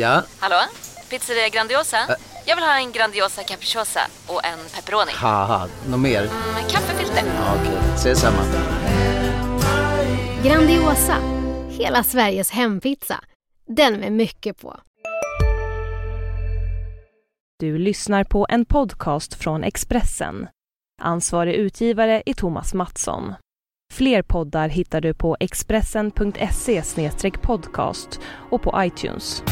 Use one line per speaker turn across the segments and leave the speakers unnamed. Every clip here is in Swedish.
Ja?
Hallå? Pizzeria Grandiosa? Jag vill ha en Grandiosa capriciosa och en pepperoni.
Haha, något mer?
Med kaffefilter.
Ja, Okej, ses samma.
Grandiosa, hela Sveriges hempizza. Den med mycket på.
Du lyssnar på en podcast från Expressen. Ansvarig utgivare är Thomas Mattsson. Fler poddar hittar du på expressen.se podcast och på iTunes.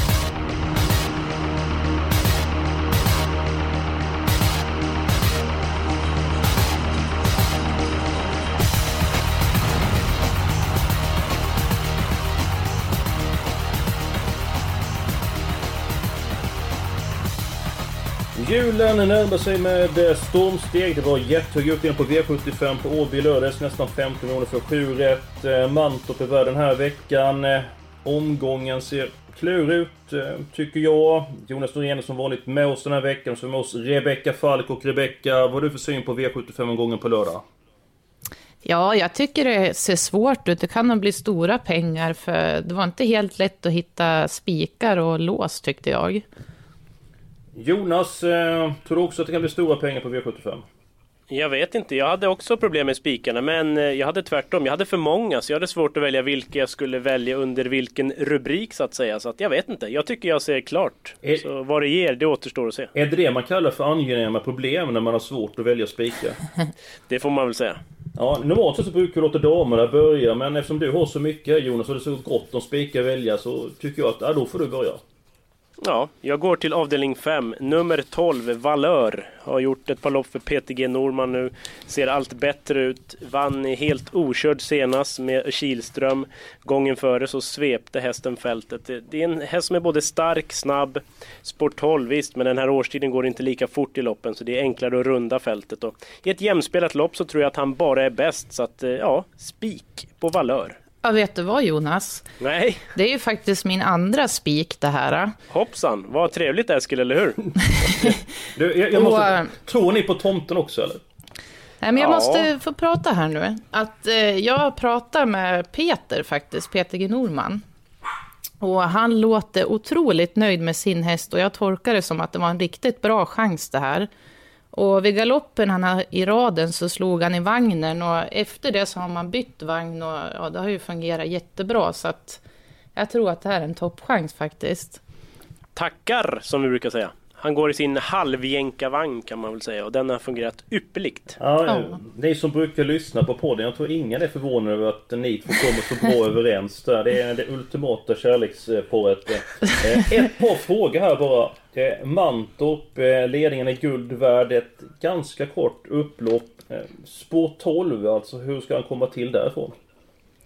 Julen närmar sig med eh, stormsteg. Det var jättehög utdelning på V75 på Åby i lördags. Nästan 50 miljoner för 7 rätt. Eh, mantorp är värd den här veckan. Eh, omgången ser klurig ut, tycker jag. Jonas Norén är som vanligt med oss den här veckan. Så är med oss Rebecka Falk och Rebecka, vad har du för syn på V75-omgången på lördag?
Ja, jag tycker det ser svårt ut. Det kan nog bli stora pengar, för det var inte helt lätt att hitta spikar och lås, tyckte jag.
Jonas, eh, tror du också att det kan bli stora pengar på V75?
Jag vet inte, jag hade också problem med spikarna men eh, jag hade tvärtom. Jag hade för många så jag hade svårt att välja vilka jag skulle välja under vilken rubrik så att säga. Så att jag vet inte, jag tycker jag ser klart.
Är-
Så vad det ger, det återstår att se.
Är det det man kallar för angenäma problem när man har svårt att välja spikar?
Det får man väl säga.
Ja, normalt sett så brukar vi låta damerna börja, men eftersom du har så mycket Jonas och det är så gott om spikar att välja så tycker jag att, ja, då får du börja.
Ja, jag går till avdelning 5. Nummer 12, Valör. Har gjort ett par lopp för PTG Norman nu. Ser allt bättre ut. Vann helt okörd senast med Kilström. Gången före så svepte hästen fältet. Det- är en häst som är både stark, snabb. Sport 12 visst, men den här årstiden går inte lika fort i loppen så det är enklare att runda fältet. Och I ett jämspelat lopp så tror jag att han bara är bäst. Så att, eh, ja, spik på Valör.
Ja, vet du vad Jonas?
Nej,
Det är ju faktiskt min andra spik det här.
hoppsan. Vad trevligt Eskil, eller hur?
Du, jag, jag måste,
Och,
tror ni på tomten också eller?
Nej, men jag
Ja.
måste få prata här nu. Att eh, jag pratar med Peter faktiskt, Peter G. Norman. Och han låter otroligt nöjd med sin häst och jag tolkar det som att det var en riktigt bra chans det här. Och vid galoppen han har i raden så slog han i vagnen och efter det så har man bytt vagn och ja, det har ju fungerat jättebra så att jag tror att det här är en toppchans faktiskt.
tackar som vi brukar säga. Han går i sin halvjänkavagn kan man väl säga och den har fungerat ypperligt.
Ja. Ni som brukar lyssna på podden, jag tror ingen är förvånad över att ni två kommer så bra överens där. Det är det ultimata kärlekspåret. Eh, Ett par frågor här bara. Eh, Mantorp, eh, ledningen är guld värd. Ett ganska kort upplopp. Spår 12 alltså, hur ska han komma till därifrån?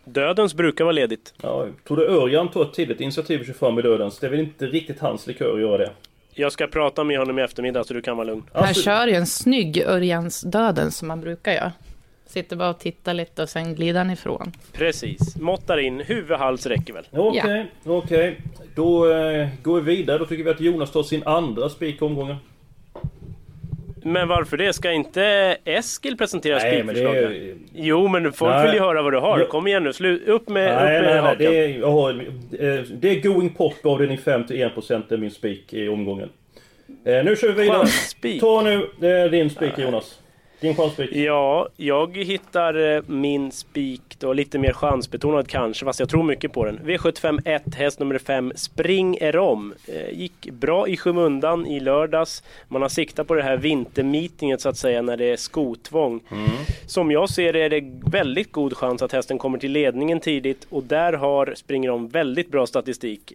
Dödens brukar vara ledigt.
Ja, tror du Örjan tar ett tidigt initiativ och kör fram i dödens? Det är väl inte riktigt hans likör att göra det?
Jag ska prata med honom i eftermiddag så du kan vara lugn.
Han kör ju en snygg Örjans döden som man brukar göra. Sitter bara och tittar lite och sen glider han ifrån.
Precis. Måttar in, huvud, hals räcker väl.
Okej, okej. Då eh, går vi vidare. Då tycker vi att Jonas tar sin andra spik i omgången.
Men varför det? Ska inte Eskil presentera
Nej, men det
spikförslag?
är...
Jo, men folk
Nej.
vill ju höra vad du har. Kom igen nu, slu- upp med,
Nej,
upp med
nej, nej.
hakan.
Det är, jag har, eh, det är going pop avdelning 5 till 1% är min spik i omgången. Eh, nu kör vi vidare. Ta nu eh, din spik Jonas. Din chansspik.
Ja, jag hittar eh, min spik då lite mer chansbetonad kanske, fast jag tror mycket på den. V75 1, häst nummer 5, Spring Erom. Eh, gick bra i skymundan i lördags. Man har siktat på det här vintermeetinget så att säga när det är skotvång. Som jag ser det är det väldigt god chans att hästen kommer till ledningen tidigt och där har Spring Erom väldigt bra statistik.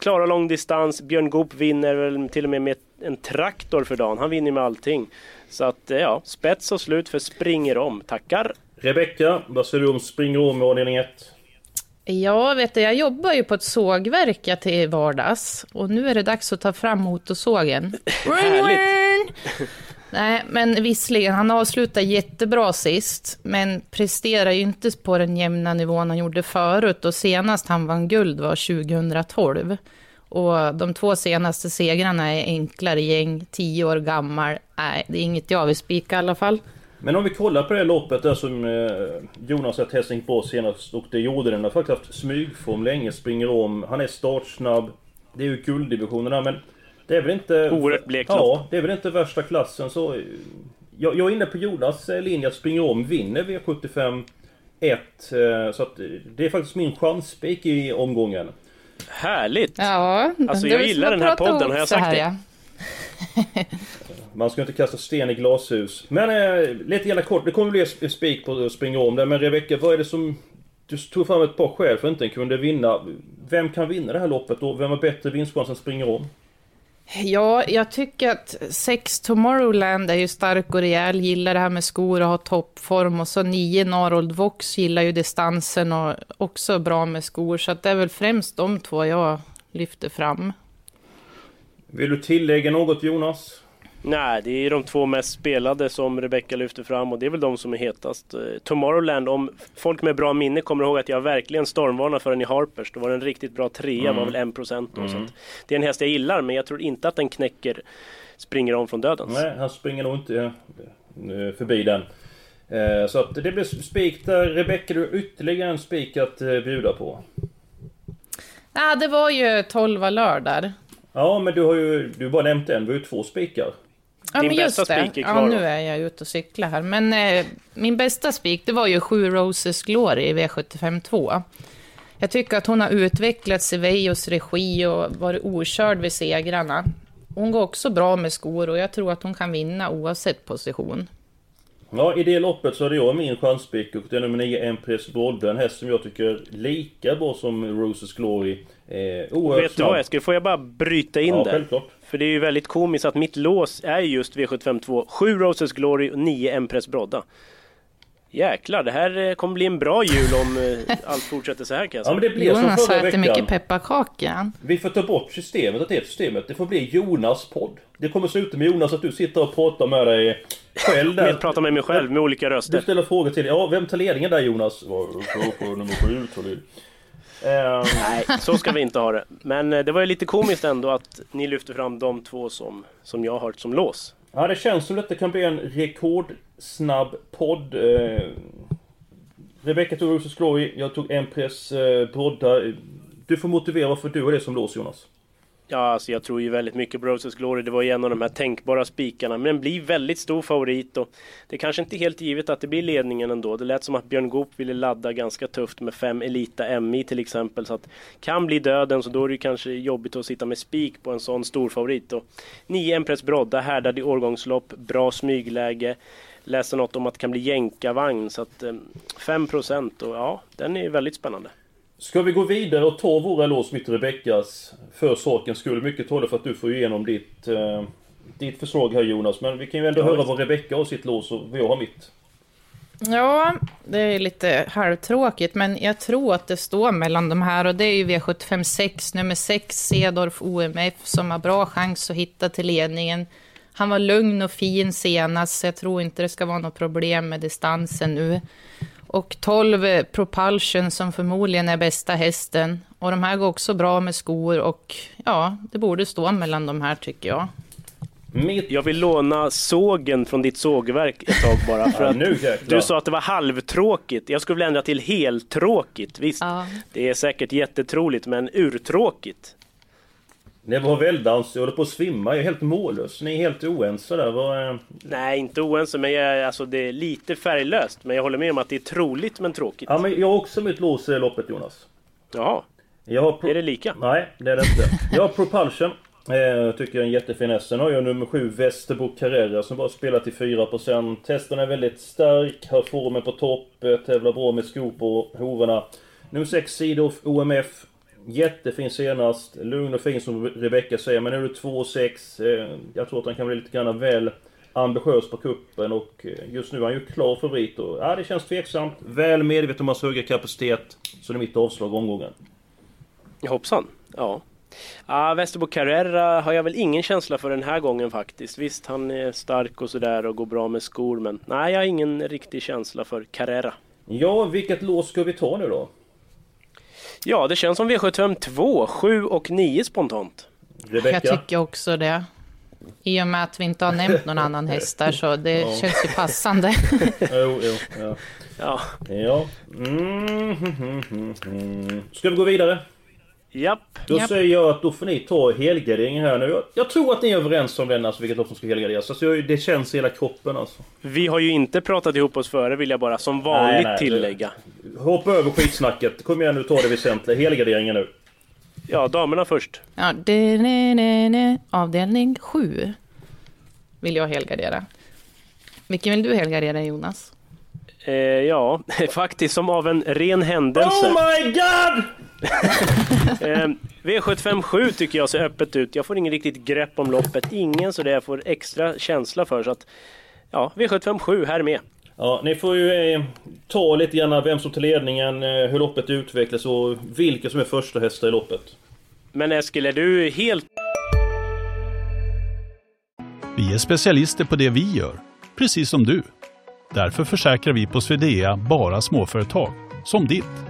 Klara långdistans, Björn Goop vinner väl till och med med en traktor för dagen. Han vinner med allting. Så att eh, ja, spets och slut för springer om. Tackar!
Rebecka, vad säger du om springer om i avdelning 1?
Ja, vet du, jag jobbar ju på ett sågverk jag till vardags. Och nu är det dags att ta fram motorsågen.
Härligt.
Nej, men visserligen, han avslutade jättebra sist, men presterar ju inte på den jämna nivån han gjorde förut. Och senast han vann guld var 2012. Och de två senaste segrarna är enklare gäng, tio år gammal. Nej, det är inget jag vill spika i alla fall.
Men om vi kollar på det här loppet där som eh, Jonas har testat bra senast och det gjorde den. han har faktiskt haft smygform länge, springer om. Han är startsnabb. Det är ju gulddivisionerna men det är väl inte...
Oerhört blekt
Ja, det är väl inte värsta klassen så... Jag, jag är inne på Jonas eh, linje att springa om vinner V75 1. eh, Så att det är faktiskt min chansspik i omgången.
Härligt!
Ja,
Alltså,
det
jag gillar
att
den här podden, har jag sagt
här,
det?
ja.
Man ska inte kasta sten i glashus. Men eh, lite grann kort, det kommer bli spik på att springa om där. Men Rebecka, vad är det som... Du tog fram ett par skäl för att inte kunde vinna. Vem kan vinna det här loppet och vem har bättre vinstchans än springer om?
Ja, jag tycker att sex Tomorrowland är ju stark och rejäl, gillar det här med skor och har toppform. Och så nio Narold Vox gillar ju distansen och också bra med skor. Så att det är väl främst de två jag lyfter fram.
Vill du tillägga något Jonas?
Nej, det är de två mest spelade som Rebecca lyfter fram och det är väl de som är hetast. Eh, Tomorrowland, om folk med bra minne kommer ihåg att jag verkligen stormvarnade för den i Harpers. Då var den riktigt bra trea, var väl 1% då. Så att det är en häst jag gillar, men jag tror inte att den knäcker springer om från dödens.
Nej, han springer nog inte förbi den. Eh, Så att det blir spik där. Rebecka, du har ytterligare en spik att eh, bjuda på.
Ja, det var ju 12 lördag.
Ja, men du har ju du bara nämnt en. Vi har ju två spikar.
Ja,
Din
men
bästa
just det.
spik är
Ja,
kvar
nu
då.
är jag ute och cyklar här. Men eh, min bästa spik, det var ju 7 Roses Glory i V75 2. Jag tycker att hon har utvecklats i Vejos regi och varit okörd vid segrarna. Hon går också bra med skor och jag tror att hon kan vinna oavsett position.
Ja, i det loppet så hade jag min chanspik och det är nummer 9 Empress Brodde. En häst som jag tycker är lika bra som Roses Glory. Eh, oerhört
Vet du vad Eskil, får jag bara bryta in
Ja,
där?
självklart.
För det är ju väldigt komiskt att mitt lås är just V752. 7 Roses Glory och 9 Empress Brodda. Jäklar, det här eh, kommer bli en bra jul om eh, allt fortsätter så här kan jag
Ja
säga.
men det blir som
Jonas
förra
äter mycket pepparkaka.
Vi får ta bort systemet, att det systemet. Det får bli Jonas podd. Det kommer sluta med Jonas att du sitter och pratar med dig själv där.
Jag pratar med mig själv med olika
Du
röster.
ställer frågor till Ja, vem tar ledningen där Jonas? På nummer sju
Nej, så ska vi inte ha det. Men eh, det var ju lite komiskt ändå att ni lyfter fram de två som, som jag har hört som lås.
Ja, det känns som att det kan bli en rekordsnabb podd. Eh, Rebecca tog Roses Glory, jag tog Empress eh, Brodda. Du får motivera varför du är det som lås Jonas.
Ja, alltså jag tror ju väldigt mycket på Roses Glory. Det var ju en av de här tänkbara spikarna. Men den blir väldigt stor favorit och det är kanske inte helt givet att det blir ledningen ändå. Det lät som att Björn Goop ville ladda ganska tufft med fem Elita MI till exempel. Så att kan bli döden så då är det kanske jobbigt att sitta med spik på en sån stor favorit. Och nio Empress Brodda härdad i årgångslopp, bra smygläge. Läste något om att det kan bli jänkarvagn så att eh, 5% och ja, den är väldigt spännande.
Ska vi gå vidare och ta våra lås mitt Rebeckas för sakens skull? Mycket talar för att du får igenom ditt, eh, ditt förslag här Jonas. Men vi kan ju ändå
Ja,
höra vad Rebecka har sitt lås och vad jag har mitt.
Ja, det är lite halvtråkigt, men jag tror att det står mellan de här och det är ju V75 6, nummer 6, Cedorf OMF, som har bra chans att hitta till ledningen. Han var lugn och fin senast, så jag tror inte det ska vara något problem med distansen nu. Och 12 Propulsion som förmodligen är bästa hästen. Och de här går också bra med skor och ja, det borde stå mellan de här tycker jag.
Jag vill låna sågen från ditt sågverk ett tag bara. För att du sa att det var halvtråkigt. Jag skulle vilja ändra till heltråkigt. Visst,
Ja.
det är säkert jättetroligt, men urtråkigt.
Det var väldans, jag håller på att svimma. Jag är helt mållös. Ni är helt oense där. Eh,
Nej, inte oense, men jag, alltså, det är lite färglöst. Men jag håller med om att det är troligt, men tråkigt.
Ja men jag har också mitt lås i loppet Jonas.
Jaha,
pro-
är det lika?
Nej, det är det inte. Jag har Propulsion. Eh, tycker jag är en jättefin häst. Sen har jag nummer 7 Västerbo Carrera som bara spelar till 4%. Hästen är väldigt stark, har formen på topp, eh, tävlar bra med skor på hovarna. Nummer 6 Sidoff OMF. Jättefin senast, lugn och fin som Rebecca säger. Men nu är det 2-6. Eh, jag tror att han kan bli lite grann väl ambitiös på kuppen och eh, just nu är han ju klar favorit. Och, ja, det känns tveksamt. Väl medveten om hans höga kapacitet. Så det är mitt avslag omgången.
Hoppsan. Ja. Ah, Västerbo Carrera har jag väl ingen känsla för den här gången faktiskt. Visst, han är stark och sådär och går bra med skor, men nej, jag har ingen riktig känsla för Carrera.
Ja, vilket lås ska vi ta nu då?
Ja, det känns som V75 2, 7 och 9 spontant.
Rebecka?
Jag tycker också det. I och med att vi inte har nämnt någon annan häst där, så det känns ju passande.
Jo, jo, ja.
Ja,
ja. Mm, mm, mm, mm. Ska vi gå vidare?
Japp.
Då
Japp.
säger jag att då får ni ta helgarderingen här nu. Jag, jag tror att ni är överens om den, alltså vilket lopp som ska helgarderas. Alltså, jag- det känns i hela kroppen alltså.
Vi har ju inte pratat ihop oss före vill jag bara som vanligt
Nej, nej, det-
tillägga.
Hoppa över skitsnacket. Kom igen nu, ta det väsentliga. Helgarderingen nu.
Ja, damerna först.
Ja, det, ne, ne, ne. Avdelning 7 vill jag helgardera. Vilken vill du helgardera Jonas?
Eh, ja, faktiskt som av en ren händelse.
Oh my god!
Eh, V757 tycker jag ser öppet ut. Jag får ingen riktigt grepp om loppet. Ingen så det jag får extra känsla för. Så att, ja, V757 här med.
Ja, ni får ju eh, ta lite grann vem som tar ledningen, eh, hur loppet utvecklas och vilka som är första hästar i loppet.
Men Eskil, är du helt
Vi är specialister på det vi gör, precis som du. Därför försäkrar vi på Swedea bara småföretag, som ditt.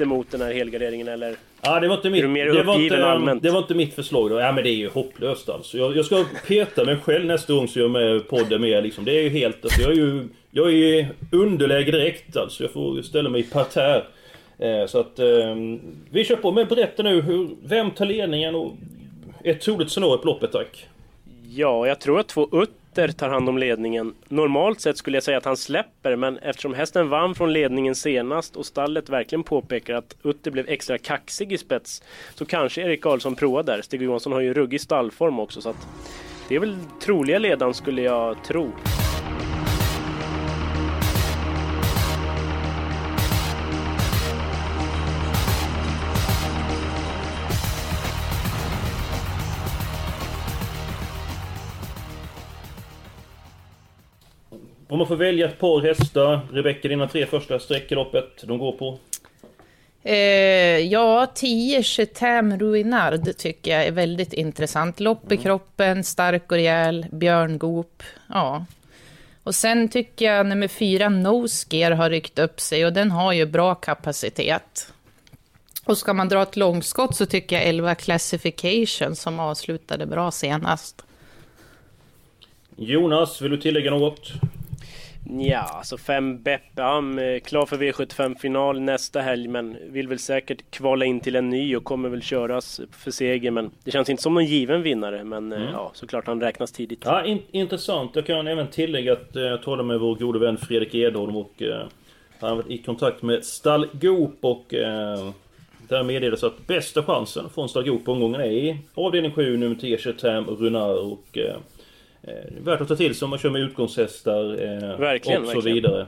Emot den här helgarderingen eller?
Ja, det var inte mitt, det var inte? Det var inte mitt förslag då. Ja men det är ju hopplöst alltså. Jag, jag ska peta mig själv nästa gång så jag är med podden med liksom. Det är ju helt... Alltså, jag är ju... Jag är i underläge direkt alltså. Jag får ställa mig i parterre. Eh, så att... Eh, vi kör på. Men berätta nu hur... Vem tar ledningen och... Ett troligt scenario på loppet tack.
Ja, jag tror att två Petter tar hand om ledningen. Normalt sett skulle jag säga att han släpper, men eftersom hästen vann från ledningen senast och stallet verkligen påpekar att Utter blev extra kaxig i spets, så kanske Erik Karlsson provar där. Stig Johansson har ju ruggig stallform också, så att det är väl troliga ledaren skulle jag tro.
Om man får välja ett par hästar. Rebecka, dina tre första streck i loppet. De går på?
Eh, ja, 10 Chetam Ruinard tycker jag är väldigt intressant. Lopp i kroppen, stark och rejäl, Björn Goop. Ja. Och sen tycker jag nummer fyra Nosgear har ryckt upp sig och den har ju bra kapacitet. Och ska man dra ett långskott så tycker jag 11 Classification som avslutade bra senast.
Jonas, vill du tillägga något?
Ja, alltså fem är klar för V75-final nästa helg men vill väl säkert kvala in till en ny och kommer väl köras för seger men det känns inte som någon given vinnare men eh, ja, såklart han räknas tidigt.
Ja, in, intressant. Jag kan även tillägga att eh, jag talade med vår gode vän Fredrik Edholm och eh, han har varit i kontakt med Stall Goop och eh, där meddelades att bästa chansen från Stall Goop på omgången är i avdelning 7, nummer 10, Chetam Runar och eh, eh, Värt att ta till sig om man kör med utgångshästar eh,
Verkligen,
och så
verkligen.
vidare.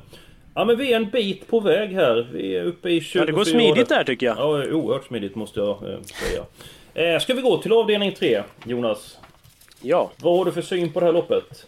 Ja men vi är en bit på väg här. Vi är uppe i 24
Ja, det går smidigt där tycker jag.
Ja, oerhört smidigt måste jag eh, säga. Eh, ska vi gå till avdelning 3, Jonas?
Ja,
Vad har du för syn på det här loppet?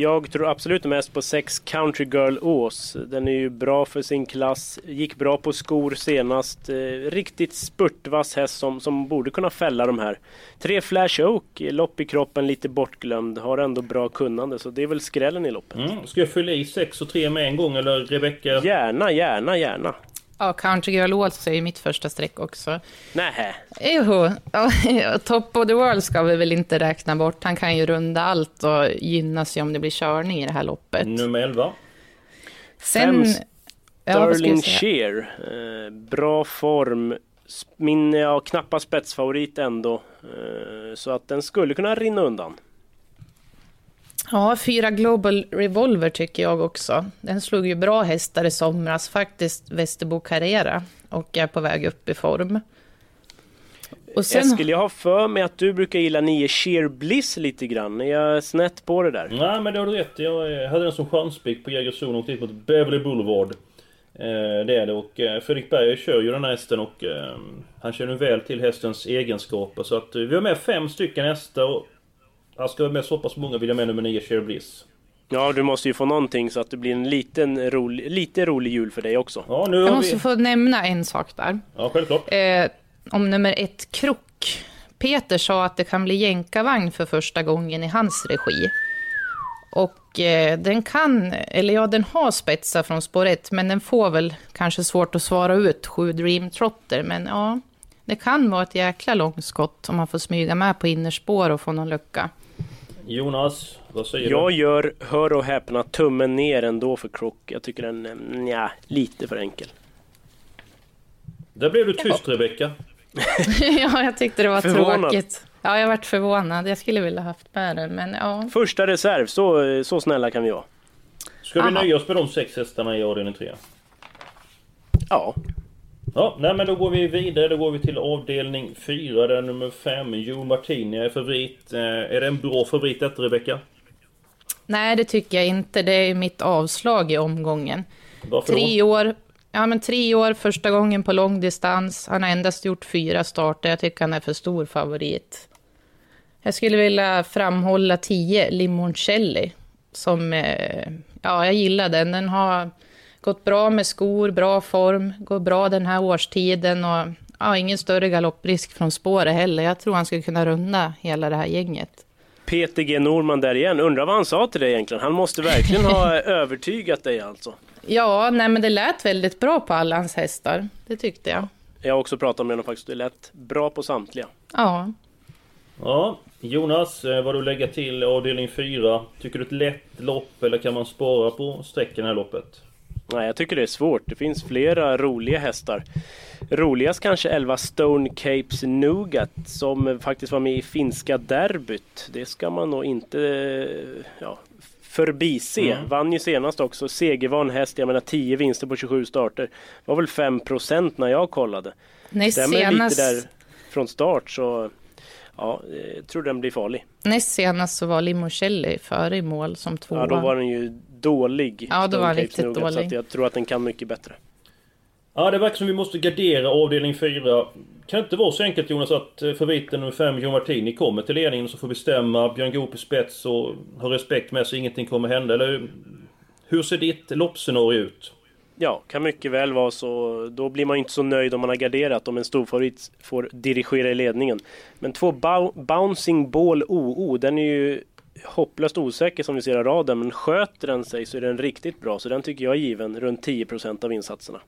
Jag tror absolut mest på 6 Country Girl Ås. Den är ju bra för sin klass, gick bra på skor senast. Eh, riktigt spurtvass häst som, som borde kunna fälla de här. Tre Flash Oak, lopp i kroppen, lite bortglömd, har ändå bra kunnande så det är väl skrällen i loppet.
Mm. Ska jag fylla i 6 och 3 med en gång eller Rebecka?
Gärna, gärna, gärna.
Ja, Country Girl Ås är ju mitt första streck också.
Nähä.
Jo, ja, Top of the World ska vi väl inte räkna bort. Han kan ju runda allt och gynna sig om det blir körning i det här loppet.
Nummer 11.
Sen...
Fem
Ja,
Sterling
säga?
Shear. Eh, bra form. Min ja, knappa spetsfavorit ändå. Eh, så att den skulle kunna rinna undan.
Ja, fyra Global Revolver tycker jag också. Den slog ju bra hästar i somras, faktiskt Västerbo Carrera, och är på väg upp i form. Och sen,
Eskil, jag har för mig att du brukar gilla nio Sheer Bliss lite grann. Är jag snett på det där?
Nej men det har du rätt. Jag eh, hade den som chanspik på Jägersro och åkte mot Beverly Boulevard. Eh, det är det och eh, Fredrik Berger kör ju den här hästen och han känner väl till hästens egenskaper. Så att vi har med fem stycken hästar och jag ska ha med så pass många vill jag med nummer 9 Share Bliss.
Ja, du måste ju få någonting så att det blir en liten rolig, lite rolig jul för dig också.
Ja nu
jag måste
vi...
få nämna en sak där.
Ja självklart.
Eh, om nummer ett Krock. Peter sa att det kan bli jänkarvagn för första gången i hans regi. Och eh, den kan, eller ja, den har spetsar från spår 1, men den får väl kanske svårt att svara ut sju Dream Trotter. Men ja, det kan vara ett jäkla långskott om man får smyga med på innerspår och få någon lucka.
Jonas, vad säger
Jag
du?
gör, hör och häpna, tummen ner ändå för Crook. Jag tycker den, eh, nja, lite för enkel.
Där blev du tyst Rebecka.
ja, jag tyckte det var
Förvånad.
tråkigt. Ja, jag varit förvånad. Jag skulle vilja haft med den, men ja.
Första reserv, så, så snälla kan vi vara.
Ska vi
Aha.
nöja oss med de sex hästarna i avdelning 3?
Ja,
Ja, nej men då går vi vidare. Då går vi till avdelning 4 där nummer 5, Joe Martini är favorit. Eh, är det en bra favorit detta Rebecka?
Nej, det tycker jag inte. Det är mitt avslag i omgången.
Varför
Tre
då?
år, ja, men tre år, första gången på långdistans. Han har endast gjort fyra starter. Jag tycker han är för stor favorit. Jag skulle vilja framhålla 10, Limoncelli. Som, eh, ja, jag gillar den. Den har gått bra med skor, bra form, går bra den här årstiden och ja, ingen större galopprisk från spåret heller. Jag tror han skulle kunna runda hela det här gänget.
Peter G Norman där igen. Undrar vad han sa till dig egentligen? Han måste verkligen ha övertygat dig alltså.
Ja, nej men det lät väldigt bra på alla hans hästar. Det tyckte jag.
Jag har också pratat med honom faktiskt. Det lät bra på samtliga.
Ja.
Ja, Jonas, eh, vad du lägger till avdelning 4? Tycker du ett lätt lopp eller kan man spara på sträckan i loppet?
Nej, jag tycker det är svårt. Det finns flera roliga hästar. Roligast kanske 11 Stone Capes Nougat som faktiskt var med i finska derbyt. Det ska man nog inte ja, förbise.
Mm.
Vann ju senast också. Segervan häst, jag menar 10 vinster på 27 starter. var väl 5% när jag kollade.
Näst
Stämmer
senast,
lite där från start så ja, jag tror den blir farlig.
näst senast så var Limoncelli före i mål som tvåa.
Ja, då var den ju dålig.
Ja,
Stone
var riktigt
Så
dålig.
att jag tror att den kan mycket bättre.
Ja, det verkar som vi måste gardera avdelning 4. Kan det inte vara så enkelt Jonas att eh, favoriten nummer 5, Joe Martini, kommer till ledningen så får bestämma Björn Goop i spets och ha respekt med så ingenting kommer hända? Eller hur ser ditt loppscenario ut?
Ja, kan mycket väl vara så. Då blir man ju inte så nöjd om man har garderat om en storfavorit får dirigera i ledningen. Men två Bou- Bouncing Ball OO, den är ju hopplöst osäker som vi ser av raden. Men sköter den sig så är den riktigt bra. Så den tycker jag är given runt 10% av insatserna.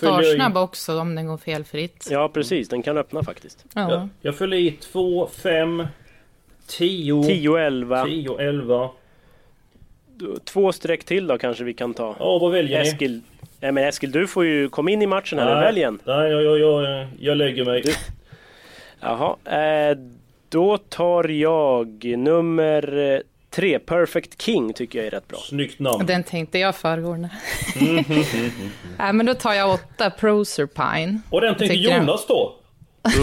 Fyller jag
också om den går felfritt.
Ja, precis. Den kan öppna faktiskt.
Ja.
Jag, jag fyller i 2, 5, 10,
10 11.
10, 11.
Två streck till då kanske vi kan ta.
Ja, vad väljer ni?
Eskil. Nej men Eskil, du får ju komma in i matchen här.
Nej.
Välj en.
Nej, jag, jag, jag, jag lägger mig.
Jaha, eh, då tar jag nummer eh, tre, Perfect King tycker jag är rätt bra.
Snyggt namn.
Den tänkte jag föregående.
Mm,
Nej, men då tar jag åtta Proserpine.
Och den tänkte
jag.
Jonas då?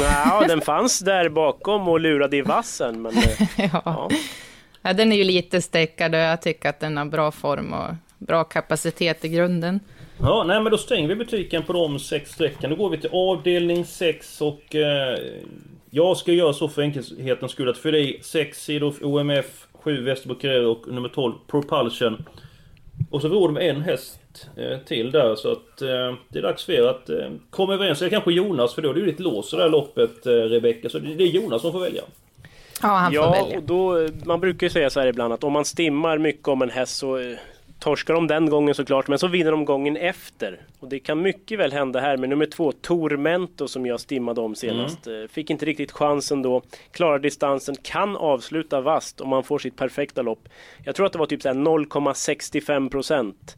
Ja, den fanns där bakom och lurade i vassen. Men, eh,
ja. Ja, den är ju lite stäckad och jag tycker att den har bra form och bra kapacitet i grunden.
Ja, nej men då stänger vi butiken på de sex strecken. Då går vi till avdelning 6 och... Eh, jag ska göra så för enkelhetens skull att fylla i 6 sidor OMF, 7 Västerbo och nummer 12 Propulsion. Och så råder med en häst eh, till där så att eh, det är dags för er att eh, komma överens. Eller kanske Jonas för då är det ju lite låst i det här loppet eh, Rebecka. Så det, det är Jonas som får välja.
Ja, han får
ja,
välja.
och då, man brukar ju säga så här ibland att om man stimmar mycket om en häst så eh, torskar de den gången såklart, men så vinner de gången efter. Och det kan mycket väl hända här med nummer två, Tormento, som jag stimmade om senast. Eh, Fick inte riktigt chansen då, klarar distansen, kan avsluta vast om man får sitt perfekta lopp. Jag tror att det var typ så här 0,65 procent.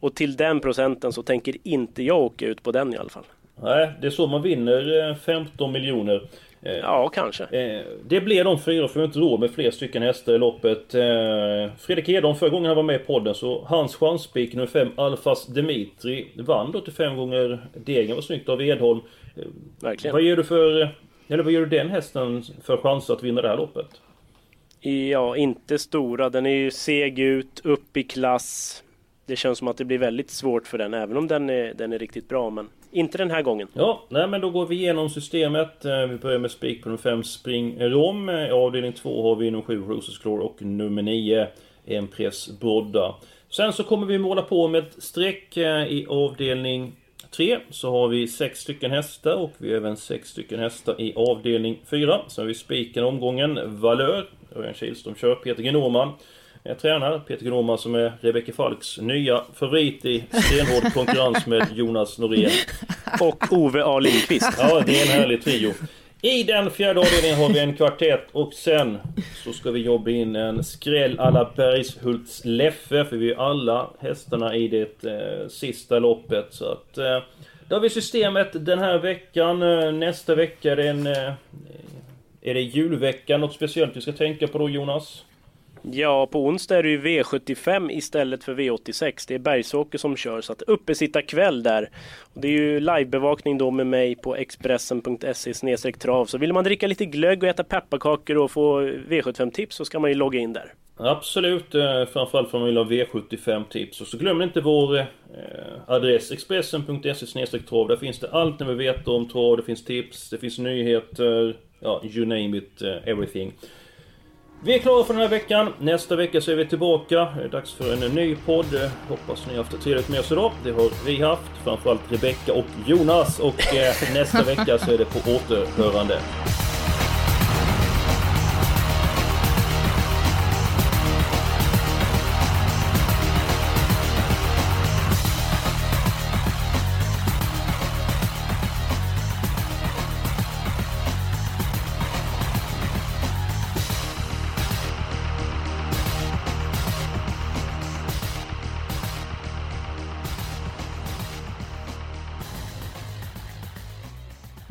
Och till den procenten så tänker inte jag åka ut på den i alla fall.
Nej, det är så man vinner eh, 15 miljoner. Eh,
Ja, kanske.
Eh, det blir de fyra för vi har inte råd med fler stycken hästar i loppet. Eh, Fredrik Edholm, förra gången han var med i podden så hans chanspik nummer 5 Alfas Dimitri vann då till fem gånger degen. var snyggt av Edholm.
Verkligen.
vad ger du för... Eller vad ger du den hästen för chans att vinna det här loppet?
Ja, inte stora. Den är ju seg ut, upp i klass. Det känns som att det blir väldigt svårt för den, även om den är, den är riktigt bra. Men inte den här gången.
Ja, nej men då går vi igenom systemet. Eh, vi börjar med spik på nummer 5 Spring Rom. Eh, I avdelning 2 har vi nummer 7 Roses Claw och nummer 9 Empress Brodda. Sen så kommer vi måla på med ett streck eh, i avdelning 3 så har vi 6 stycken hästar och vi har även 6 stycken hästar i avdelning 4. Sen har vi spiken omgången Valör. Örjan Kihlström kör, Peter G. Norman är tränare. Peter G. Norman som är Rebecca Falks nya favorit i stenhård konkurrens med Jonas Norén.
Och Ove A. Lindqvist.
Ja, det är en härlig trio. I den fjärde avdelningen har vi en kvartett och sen så ska vi jobba in en skräll alla Bergshults Leffe för vi är alla hästarna i det eh, sista loppet så att eh, då har vi systemet den här veckan. Eh, nästa vecka är det en... Eh, är det julveckan? Något speciellt vi ska tänka på då Jonas?
Ja, på onsdag är det ju V75 istället för V86. Det är Bergsåker som kör, så att uppesittarkväll där. Och det är ju livebevakning då med mig på Expressen.se trav. Så vill man dricka lite glögg och äta pepparkakor och få V75-tips så ska man ju logga in där.
Absolut, eh, framförallt för man vill ha V75-tips. Och så glöm inte vår eh, adress Expressen.se trav. Där finns det allt ni vill veta om trav. Det finns tips, det finns nyheter, ja, you name it, eh, everything. Vi är klara för den här veckan. Nästa vecka så är vi tillbaka. Det är dags för en ny podd. Hoppas ni har haft det trevligt med oss idag. Det har vi haft. Framförallt Rebecka och Jonas. Och eh, nästa vecka så är det på återhörande.